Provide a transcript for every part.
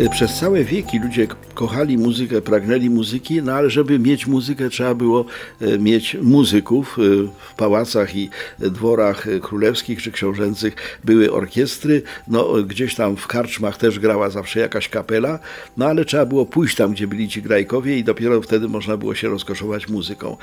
Y, Przez całe wieki ludzie kochali muzykę, pragnęli muzyki, no ale żeby mieć muzykę, trzeba było e, mieć muzyków. Y, W pałacach i dworach królewskich czy książęcych były orkiestry. No, gdzieś tam w karczmach też grała zawsze jakaś kapela, no ale trzeba było pójść tam, gdzie byli ci grajkowie i dopiero wtedy można było się rozkoszować muzyką.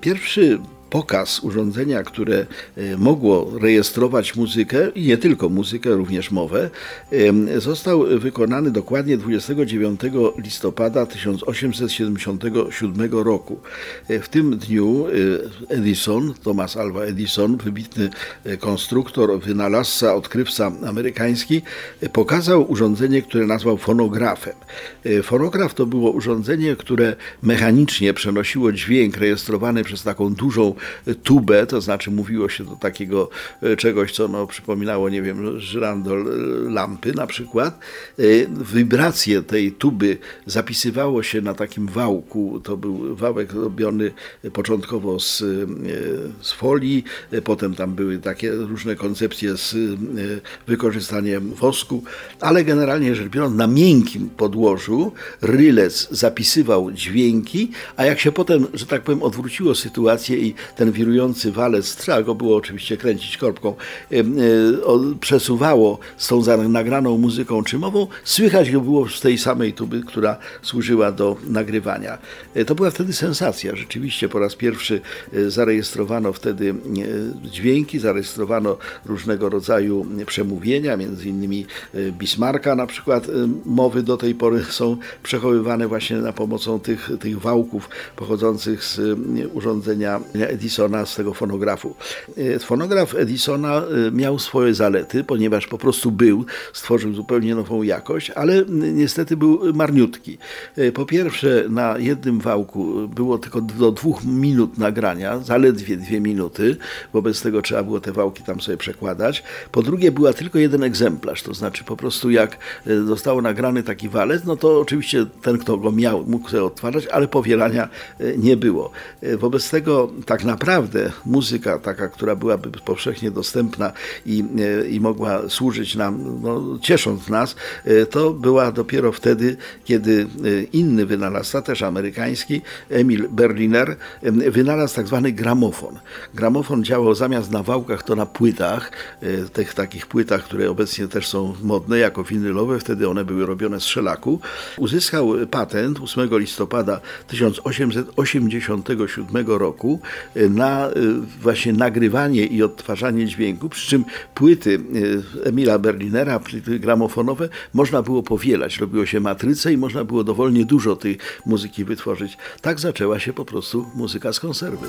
Pierwszy pokaz urządzenia, które e, mogło rejestrować muzykę i nie tylko muzykę, również mowę, został wykonany dokładnie 29 listopada 1877 roku. E, W tym dniu e, Edison, Thomas Alva Edison, wybitny konstruktor, wynalazca, odkrywca amerykański, pokazał urządzenie, które nazwał fonografem. Fonograf to było urządzenie, które mechanicznie przenosiło dźwięk rejestrowany przez taką dużą tubę, to znaczy mówiło się do takiego e, czegoś, co no, przypominało, nie wiem, żyrandol e, lampy na przykład. E, Wibracje tej tuby zapisywało się na takim wałku, to był wałek robiony początkowo z, z folii, potem tam były takie różne koncepcje z wykorzystaniem wosku, ale generalnie rzecz biorąc na miękkim podłożu rylec zapisywał dźwięki, a jak się potem, że tak powiem, odwróciło sytuację i ten wirujący walec, trzeba go było oczywiście kręcić korbką, e, przesuwało z tą nagraną muzyką czy mową, słychać go było z tej samej tuby, która służyła do nagrywania. E, To była wtedy sensacja. Rzeczywiście po raz pierwszy e, zarejestrowano wtedy dźwięki, zarejestrowano różnego rodzaju przemówienia, między innymi Bismarcka na przykład mowy do tej pory są przechowywane właśnie na pomocą tych, tych wałków pochodzących z urządzenia Edisona, z tego fonografu. E, Fonograf Edisona e, miał swoje zalety, ponieważ po prostu był, stworzył zupełnie nową jakość, ale niestety był marniutki. E, Po pierwsze, na jednym wałku było tylko do dwóch minut nagrania, zaledwie dwie minuty, wobec tego trzeba było te wałki tam sobie przekładać. Po drugie, była tylko jeden egzemplarz, to znaczy po prostu jak zostało nagrany taki walec, no to oczywiście ten, kto go miał, mógł sobie odtwarzać, ale powielania nie było. Wobec tego tak naprawdę muzyka taka, która byłaby powszechnie dostępna i, e, i mogła służyć nam, no, ciesząc nas, e, to była dopiero wtedy, kiedy e, inny wynalazca, też amerykański, Emil Berliner, wynalazł tak zwany gramofon. Gramofon działał zamiast na wałkach, to na płytach, tych takich płytach, które obecnie też są modne jako winylowe, wtedy one były robione z szelaku. Uzyskał patent 8 listopada 1887 roku na e, właśnie nagrywanie i odtwarzanie dźwięku, przy czym płyty e, Emila Berlinera, płyty gramofonowe, można było powielać. Robiło się matrycę i można było dowolnie dużo tej muzyki wytworzyć. Tak zaczęła się po prostu muzyka z konserwy.